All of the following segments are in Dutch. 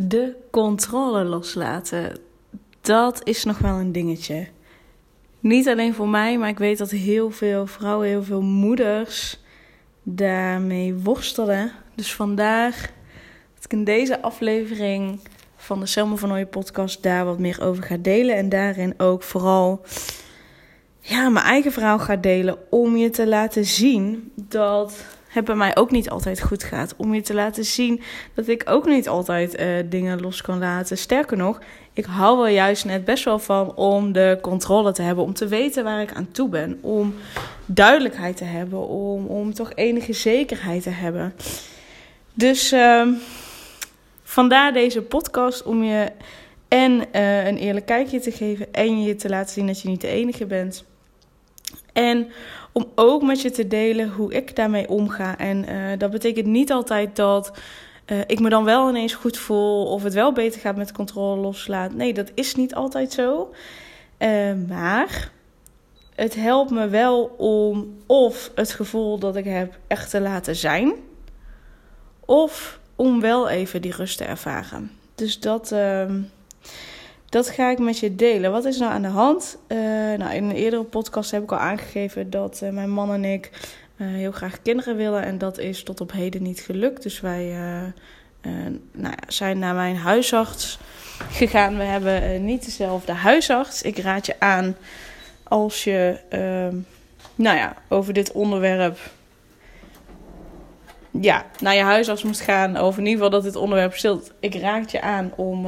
De controle loslaten. Dat is nog wel een dingetje. Niet alleen voor mij, maar ik weet dat heel veel vrouwen, heel veel moeders daarmee worstelen. Dus vandaar dat ik in deze aflevering van de Selma van Ooyen podcast daar wat meer over ga delen. En daarin ook vooral ja, mijn eigen verhaal ga delen om je te laten zien dat het bij mij ook niet altijd goed gaat. Om je te laten zien dat ik ook niet altijd uh, dingen los kan laten. Sterker nog, ik hou er juist net best wel van om de controle te hebben. Om te weten waar ik aan toe ben. Om duidelijkheid te hebben. Om, om toch enige zekerheid te hebben. Dus uh, vandaar deze podcast om je en uh, een eerlijk kijkje te geven. En je te laten zien dat je niet de enige bent. En om ook met je te delen hoe ik daarmee omga. En uh, dat betekent niet altijd dat uh, ik me dan wel ineens goed voel of het wel beter gaat met controle loslaten. Nee, dat is niet altijd zo. Uh, maar het helpt me wel om of het gevoel dat ik heb echt te laten zijn, of om wel even die rust te ervaren. Dus dat. Dat ga ik met je delen. Wat is nou aan de hand? Uh, nou, in een eerdere podcast heb ik al aangegeven dat uh, mijn man en ik uh, heel graag kinderen willen. En dat is tot op heden niet gelukt. Dus wij nou ja, zijn naar mijn huisarts gegaan. We hebben niet dezelfde huisarts. Ik raad je aan als je ehm, nou ja, over dit onderwerp ja, naar je huisarts moet gaan. Over in ieder geval dat dit onderwerp stilt. Ik raad je aan om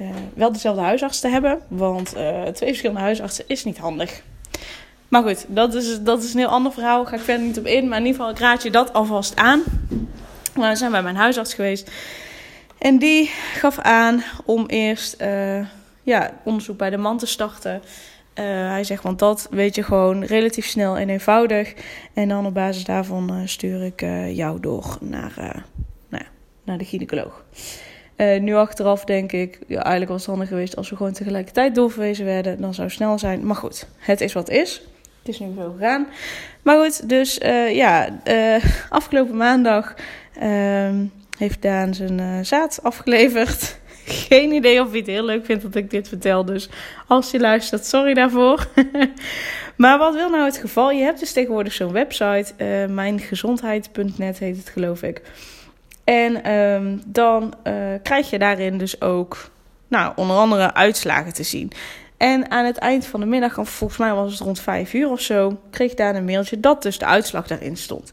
uh, wel dezelfde huisarts te hebben. Want uh, twee verschillende huisartsen is niet handig. Maar goed, dat is, dat is een heel ander verhaal. Daar ga ik verder niet op in. Maar in ieder geval, ik raad je dat alvast aan. We zijn bij mijn huisarts geweest. En die gaf aan om eerst uh, ja, onderzoek bij de man te starten. hij zegt, want dat weet je gewoon relatief snel en eenvoudig. En dan op basis daarvan stuur ik jou door naar, nou naar de gynaecoloog. Uh, nu achteraf denk ik, ja, eigenlijk was het handig geweest als we gewoon tegelijkertijd doorverwezen werden. Dan zou het snel zijn. Maar goed, het is wat is. Het is nu zo gegaan. Maar goed, dus uh, ja, uh, afgelopen maandag ehm, heeft Daan zijn zaad afgeleverd. Geen idee of hij het heel leuk vindt dat ik dit vertel. Dus als je luistert, sorry daarvoor. maar wat wil nou het geval? Je hebt dus tegenwoordig zo'n website. mijngezondheid.net heet het geloof ik. En um, dan uh, krijg je daarin dus ook, nou, onder andere uitslagen te zien. En aan het eind van de middag, volgens mij was het rond vijf uur of zo, kreeg ik daar een mailtje dat dus de uitslag daarin stond.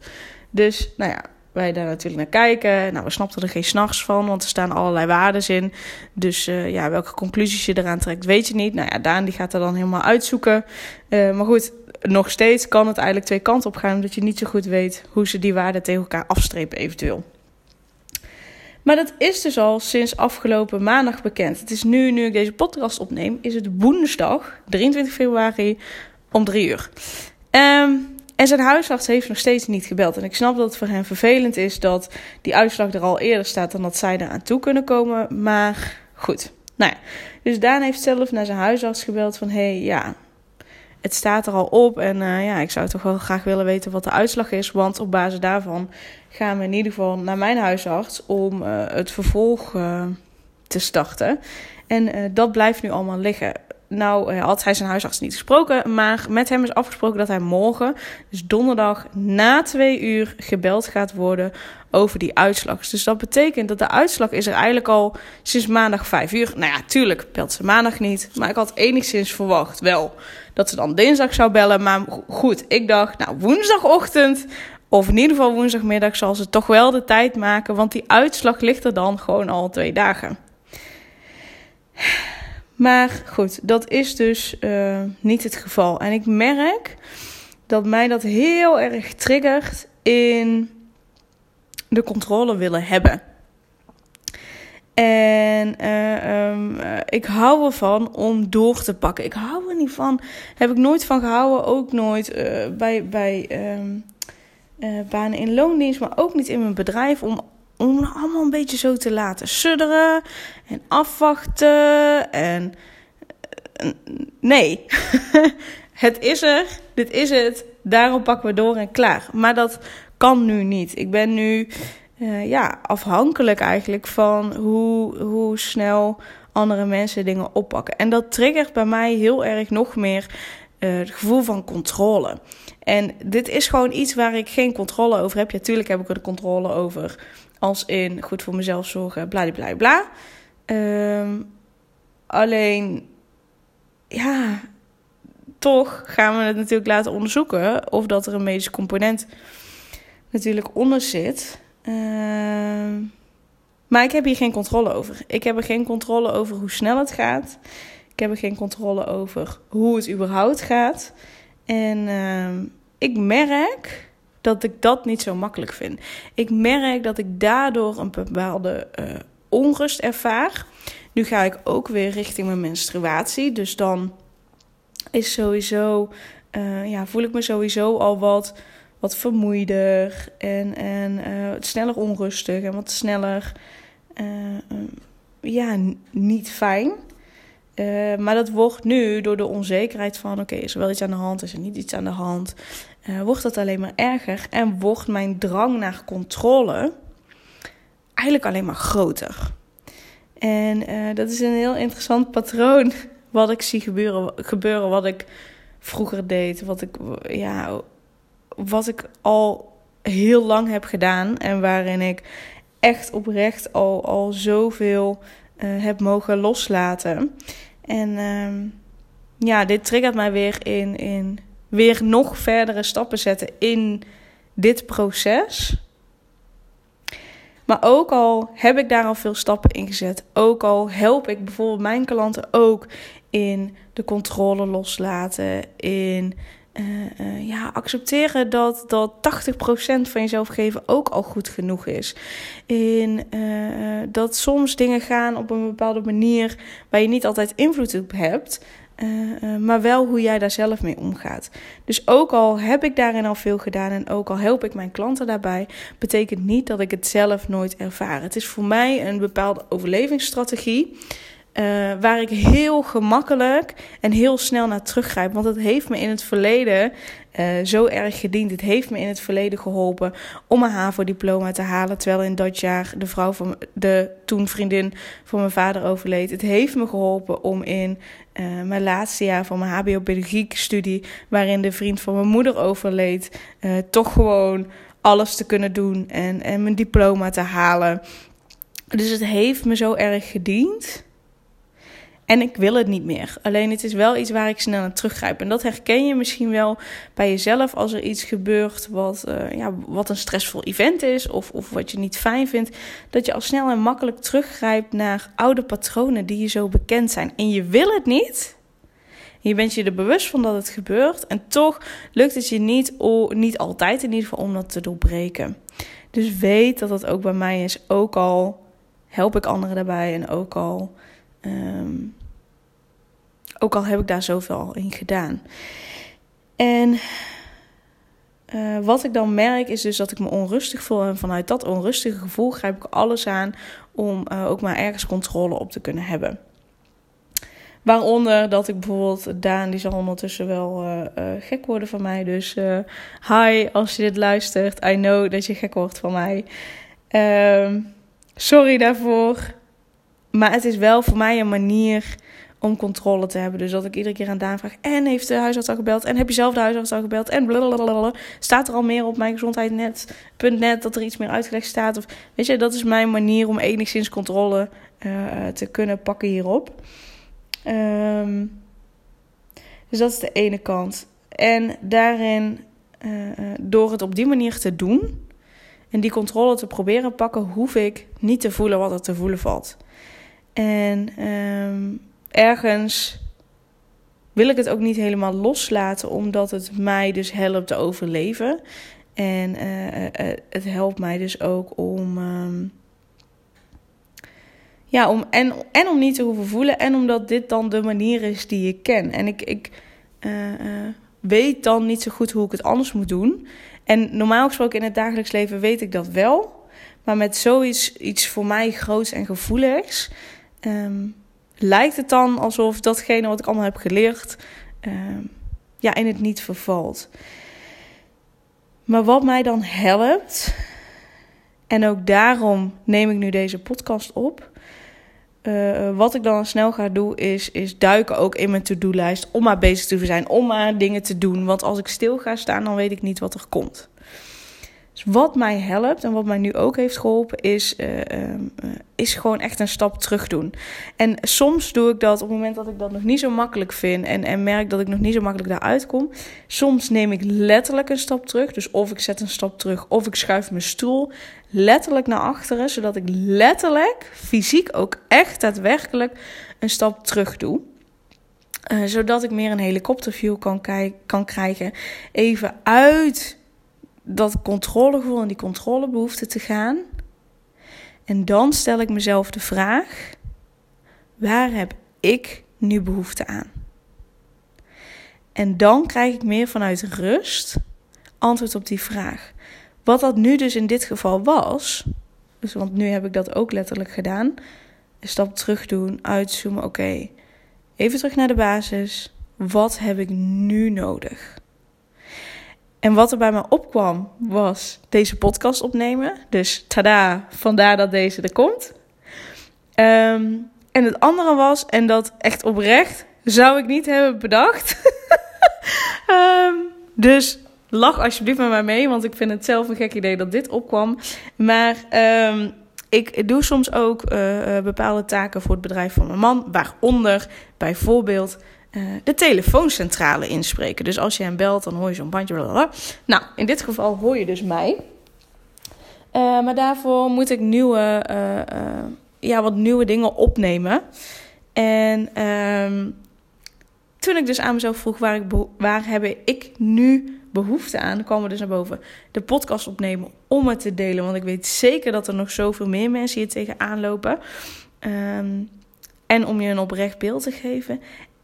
Dus, nou ja, wij daar natuurlijk naar kijken. Nou, we snapten er geen s'nachts van, want er staan allerlei waarden in. Dus uh, ja, welke conclusies je eraan trekt, weet je niet. Nou ja, Daan die gaat er dan helemaal uitzoeken. Uh, maar goed, nog steeds kan het eigenlijk twee kanten op gaan, omdat je niet zo goed weet hoe ze die waarden tegen elkaar afstrepen eventueel. Maar dat is dus al sinds afgelopen maandag bekend. Het is nu, nu ik deze podcast opneem, is het woensdag 23 februari om 3 uur. Um, en zijn huisarts heeft nog steeds niet gebeld. En ik snap dat het voor hem vervelend is dat die uitslag er al eerder staat dan dat zij eraan toe kunnen komen. Maar goed. Nou ja, dus Daan heeft zelf naar zijn huisarts gebeld van... hé, hey, ja, het staat er al op en uh, ja, ik zou toch wel graag willen weten wat de uitslag is. Want op basis daarvan gaan we in ieder geval naar mijn huisarts om uh, het vervolg uh, te starten. En dat blijft nu allemaal liggen. Nou had hij zijn huisarts niet gesproken, maar met hem is afgesproken dat hij morgen, dus donderdag na twee uur, gebeld gaat worden over die uitslag. Dus dat betekent dat de uitslag is er eigenlijk al sinds maandag vijf uur. Nou ja, tuurlijk belt ze maandag niet, maar ik had enigszins verwacht wel dat ze dan dinsdag zou bellen. Maar goed, ik dacht, nou woensdagochtend of in ieder geval woensdagmiddag zal ze toch wel de tijd maken, want die uitslag ligt er dan gewoon al twee dagen. Maar goed, dat is dus uh, niet het geval. En ik merk dat mij dat heel erg triggert in de controle willen hebben. En uh, um, ik hou ervan om door te pakken. Ik hou er niet van. Heb ik nooit van gehouden. Ook nooit bij, bij um, banen in loondienst. Maar ook niet in mijn bedrijf. Om, om allemaal een beetje zo te laten sudderen. En afwachten. En nee. het is er. Dit is het. Daarom pakken we door en klaar. Maar dat kan nu niet. Ik ben nu uh, ja, afhankelijk eigenlijk van hoe, hoe snel andere mensen dingen oppakken. En dat triggert bij mij heel erg nog meer uh, het gevoel van controle. En dit is gewoon iets waar ik geen controle over heb. Ja, tuurlijk heb ik er controle over. Als in goed voor mezelf zorgen, bla bla bla. Um, alleen, ja, toch gaan we het natuurlijk laten onderzoeken of dat er een medische component natuurlijk onder zit. Uh, maar ik heb hier geen controle over. Ik heb er geen controle over hoe snel het gaat. Ik heb er geen controle over hoe het überhaupt gaat. En uh, ik merk dat ik dat niet zo makkelijk vind. Ik merk dat ik daardoor een bepaalde uh, onrust ervaar. Nu ga ik ook weer richting mijn menstruatie. Dus dan is sowieso, uh, ja, voel ik me sowieso al wat, wat vermoeider en, en uh, sneller onrustig en wat sneller, ja, niet fijn. maar dat wordt nu door de onzekerheid van: oké, is er wel iets aan de hand, is er niet iets aan de hand? Wordt dat alleen maar erger en wordt mijn drang naar controle eigenlijk alleen maar groter. En dat is een heel interessant patroon wat ik zie gebeuren, gebeuren wat ik vroeger deed, wat ik, ja, wat ik al heel lang heb gedaan en waarin ik echt oprecht al, al zoveel uh, heb mogen loslaten. En uh, ja, dit triggert mij weer in, in weer nog verdere stappen zetten in dit proces. Maar ook al heb ik daar al veel stappen in gezet, ook al help ik bijvoorbeeld mijn klanten ook in de controle loslaten, in uh, uh, ja, accepteren dat, dat 80% van jezelf geven ook al goed genoeg is. In uh, dat soms dingen gaan op een bepaalde manier waar je niet altijd invloed op hebt. Uh, maar wel hoe jij daar zelf mee omgaat. Dus ook al heb ik daarin al veel gedaan en ook al help ik mijn klanten daarbij, betekent niet dat ik het zelf nooit ervaar. Het is voor mij een bepaalde overlevingsstrategie. Uh, waar ik heel gemakkelijk en heel snel naar teruggrijp. Want het heeft me in het verleden uh, zo erg gediend. Het heeft me in het verleden geholpen om een HAVO-diploma te halen. Terwijl in dat jaar de vrouw van de toen vriendin van mijn vader overleed. Het heeft me geholpen om in uh, mijn laatste jaar van mijn HBO-pedagogiek-studie, waarin de vriend van mijn moeder overleed, toch gewoon alles te kunnen doen en, en mijn diploma te halen. Dus het heeft me zo erg gediend. En ik wil het niet meer. Alleen het is wel iets waar ik snel naar teruggrijp. En dat herken je misschien wel bij jezelf als er iets gebeurt wat, uh, ja, wat een stressvol event is. Of, of wat je niet fijn vindt. Dat je al snel en makkelijk teruggrijpt naar oude patronen die je zo bekend zijn. En je wil het niet. Je bent je er bewust van dat het gebeurt. En toch lukt het je niet, niet altijd in ieder geval om dat te doorbreken. Dus weet dat dat ook bij mij is. Ook al help ik anderen daarbij en ook al Um, ook al heb ik daar zoveel in gedaan. En uh, wat ik dan merk is dus dat ik me onrustig voel. En vanuit dat onrustige gevoel grijp ik alles aan om uh, ook maar ergens controle op te kunnen hebben. Waaronder dat ik bijvoorbeeld, Daan die zal ondertussen wel uh, gek worden van mij. Dus hi, als je dit luistert, I know dat je gek wordt van mij. Ehm, sorry daarvoor. Maar het is wel voor mij een manier om controle te hebben. Dus dat ik iedere keer aan Daan vraag: En heeft de huisarts al gebeld? En heb je zelf de huisarts al gebeld? En blablabla. Staat er al meer op mijn gezondheidnet.net dat er iets meer uitgelegd staat? Of weet je, dat is mijn manier om enigszins controle uh, te kunnen pakken hierop. Um, dus dat is de ene kant. En daarin, uh, door het op die manier te doen en die controle te proberen pakken, hoef ik niet te voelen wat er te voelen valt. En um, ergens wil ik het ook niet helemaal loslaten, omdat het mij dus helpt te overleven. En uh, uh, het helpt mij dus ook om. Um, ja, om, en, en om niet te hoeven voelen. En omdat dit dan de manier is die ik ken. En ik, ik weet dan niet zo goed hoe ik het anders moet doen. En normaal gesproken in het dagelijks leven weet ik dat wel. Maar met zoiets iets voor mij groots en gevoeligs um, lijkt het dan alsof datgene wat ik allemaal heb geleerd, um, ja, in het niet vervalt. Maar wat mij dan helpt, En ook daarom neem ik nu deze podcast op. Uh, wat ik dan snel ga doen, is, is duiken ook in mijn to-do-lijst. Om maar bezig te zijn, om maar dingen te doen. Want als ik stil ga staan, dan weet ik niet wat er komt. Dus wat mij helpt en wat mij nu ook heeft geholpen, is, uh, uh, is gewoon echt een stap terug doen. En soms doe ik dat op het moment dat ik dat nog niet zo makkelijk vind en, en merk dat ik nog niet zo makkelijk daaruit kom. Soms neem ik letterlijk een stap terug. Dus of ik zet een stap terug of ik schuif mijn stoel letterlijk naar achteren, zodat ik letterlijk, fysiek ook echt daadwerkelijk een stap terug doe. Uh, zodat ik meer een helikopterview kan, kan krijgen. Even uit dat controlegevoel en die controlebehoefte te gaan. En dan stel ik mezelf de vraag: waar heb ik nu behoefte aan? En dan krijg ik meer vanuit rust antwoord op die vraag. Wat dat nu dus in dit geval was, dus want nu heb ik dat ook letterlijk gedaan, een stap terug doen, uitzoomen, oké, even terug naar de basis. Wat heb ik nu nodig? En wat er bij me opkwam was deze podcast opnemen. Dus tada, vandaar dat deze er komt. Ehm, en het andere was, en dat echt oprecht zou ik niet hebben bedacht. um, dus lach alsjeblieft met mij mee, want ik vind het zelf een gek idee dat dit opkwam. Maar um, ik doe soms ook uh, bepaalde taken voor het bedrijf van mijn man, waaronder bijvoorbeeld de telefooncentrale inspreken. Dus als je hem belt, dan hoor je zo'n bandje. Nou, in dit geval hoor je dus mij. Uh, maar daarvoor moet ik nieuwe, uh, ja, wat nieuwe dingen opnemen. En um, toen ik dus aan mezelf vroeg waar, ik waar heb ik nu behoefte aan, kwam er dus naar boven de podcast opnemen om het te delen. Want ik weet zeker dat er nog zoveel meer mensen hier tegenaan lopen. Um, en om je een oprecht beeld te geven.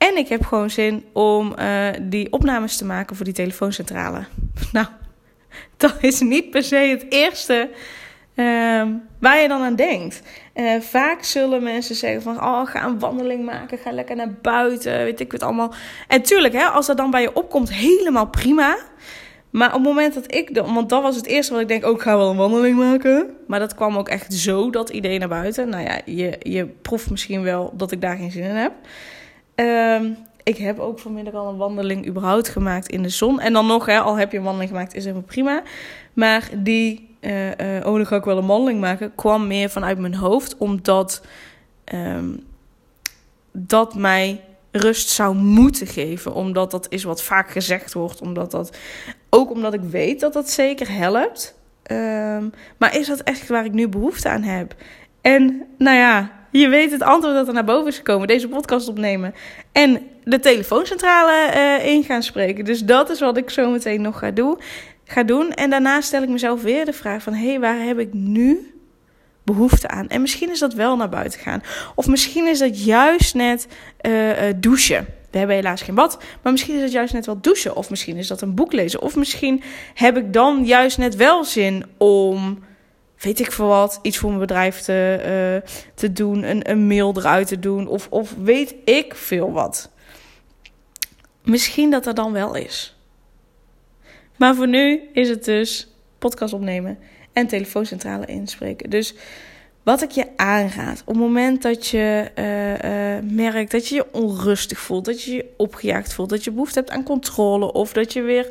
En ik heb gewoon zin om uh, die opnames te maken voor die telefooncentrale. Nou, dat is niet per se het eerste uh, waar je dan aan denkt. Uh, vaak zullen mensen zeggen van, oh, ga een wandeling maken, ga lekker naar buiten, weet ik het allemaal. En tuurlijk, hè, als dat dan bij je opkomt, helemaal prima. Maar op het moment dat ik, want dat was het eerste wat ik denk, ook oh, ga wel een wandeling maken. Maar dat kwam ook echt zo, dat idee naar buiten. Nou ja, je, je proeft misschien wel dat ik daar geen zin in heb. Um, ik heb ook vanmiddag al een wandeling überhaupt gemaakt in de zon. En dan nog, hè, al heb je een wandeling gemaakt, is helemaal prima. Maar die, uh, oh, dan ga ik wel een wandeling maken, kwam meer vanuit mijn hoofd. Omdat um, dat mij rust zou moeten geven. Omdat dat is wat vaak gezegd wordt. Omdat dat, ook omdat ik weet dat dat zeker helpt. Um, maar is dat echt waar ik nu behoefte aan heb? En nou ja, je weet het antwoord dat er naar boven is gekomen. Deze podcast opnemen. En de telefooncentrale uh, in gaan spreken. Dus dat is wat ik zo meteen nog ga, doen, ga doen. En daarna stel ik mezelf weer de vraag van... Hé, hey, waar heb ik nu behoefte aan? En misschien is dat wel naar buiten gaan. Of misschien is dat juist net uh, uh, douchen. We hebben helaas geen bad. Maar misschien is het juist net wel douchen. Of misschien is dat een boek lezen. Of misschien heb ik dan juist net wel zin om weet ik veel wat, iets voor mijn bedrijf te, uh, te doen, een, een mail eruit te doen, of, of weet ik veel wat. Misschien dat er dan wel is. Maar voor nu is het dus podcast opnemen en telefooncentrale inspreken. Dus wat ik je aanraad, op het moment dat je uh, uh, merkt dat je je onrustig voelt, dat je je opgejaagd voelt, dat je behoefte hebt aan controle of dat je weer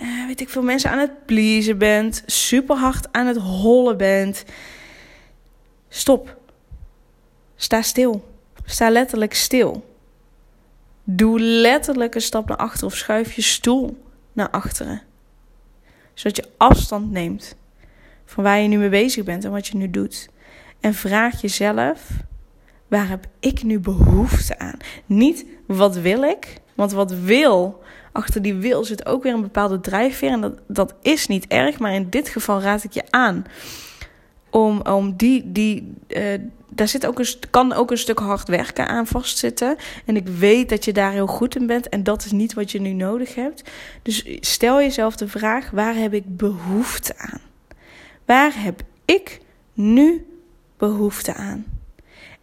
uh, weet ik veel, mensen aan het pleasen bent, super hard aan het hollen bent. Stop. Sta stil. Sta letterlijk stil. Doe letterlijk een stap naar achteren of schuif je stoel naar achteren. Zodat je afstand neemt van waar je nu mee bezig bent en wat je nu doet. En vraag jezelf: waar heb ik nu behoefte aan? Niet wat wil ik, want wat wil achter die wil zit ook weer een bepaalde drijfveer. En dat, dat is niet erg, maar in dit geval raad ik je aan om, om die. die uh, daar zit ook een, kan ook een stuk hard werken aan vastzitten. En ik weet dat je daar heel goed in bent. En dat is niet wat je nu nodig hebt. Dus stel jezelf de vraag: waar heb ik behoefte aan? Waar heb ik nu behoefte aan?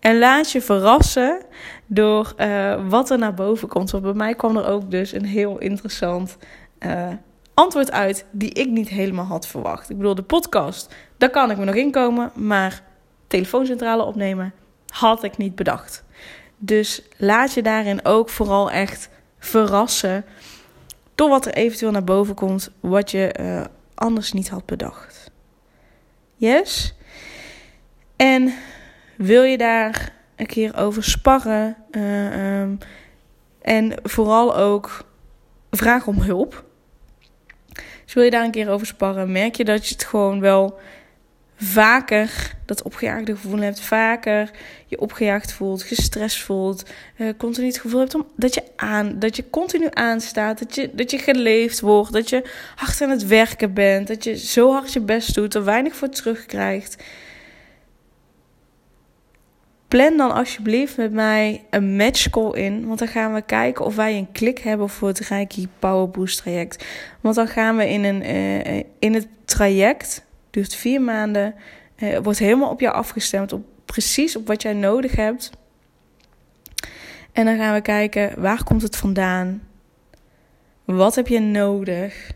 En laat je verrassen door uh, wat er naar boven komt. Want bij mij kwam er ook dus een heel interessant uh, antwoord uit die ik niet helemaal had verwacht. Ik bedoel, de podcast, daar kan ik me nog inkomen, maar telefooncentrale opnemen had ik niet bedacht. Dus laat je daarin ook vooral echt verrassen door wat er eventueel naar boven komt, wat je uh, anders niet had bedacht. Yes? En wil je daar een keer over sparren uh, um, en vooral ook vraag om hulp? Dus wil je daar een keer over sparren, merk je dat je het gewoon wel vaker dat opgejaagde gevoel hebt, vaker je opgejaagd voelt, gestrest voelt, uh, continu het gevoel hebt om, dat, je aan, dat je continu aanstaat, dat je, dat je geleefd wordt, dat je hard aan het werken bent, dat je zo hard je best doet, er weinig voor terugkrijgt. Plan dan alsjeblieft met mij een matchcall in. Want dan gaan we kijken of wij een klik hebben voor het Reiki Power Boost traject. Want dan gaan we in, een, uh, in het traject, duurt vier maanden, uh, wordt helemaal op jou afgestemd. Op, precies op wat jij nodig hebt. En dan gaan we kijken, waar komt het vandaan? Wat heb je nodig?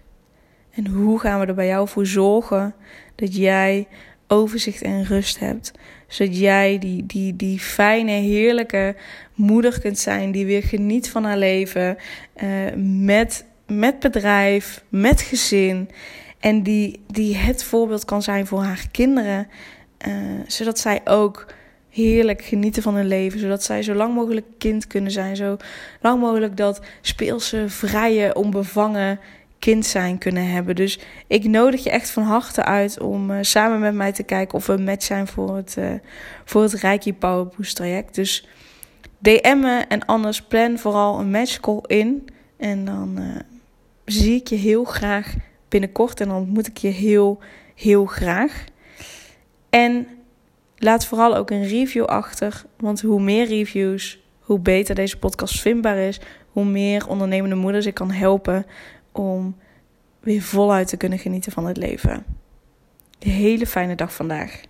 En hoe gaan we er bij jou voor zorgen dat jij overzicht en rust hebt. Zodat jij die, die, die fijne, heerlijke moeder kunt zijn die weer geniet van haar leven. Uh, met, met bedrijf, met gezin. En die, die het voorbeeld kan zijn voor haar kinderen. Uh, zodat zij ook heerlijk genieten van hun leven. Zodat zij zo lang mogelijk kind kunnen zijn. Zo lang mogelijk dat speelse, vrije, onbevangen kind zijn kunnen hebben. Dus ik nodig je echt van harte uit om uh, samen met mij te kijken of we een match zijn voor het, uh, voor het Reiki Power Boost traject. Dus DM me en anders plan vooral een matchcall in. En dan uh, zie ik je heel graag binnenkort en dan ontmoet ik je heel, heel graag. En laat vooral ook een review achter, want hoe meer reviews, hoe beter deze podcast vindbaar is, hoe meer ondernemende moeders ik kan helpen om weer voluit te kunnen genieten van het leven. Een hele fijne dag vandaag.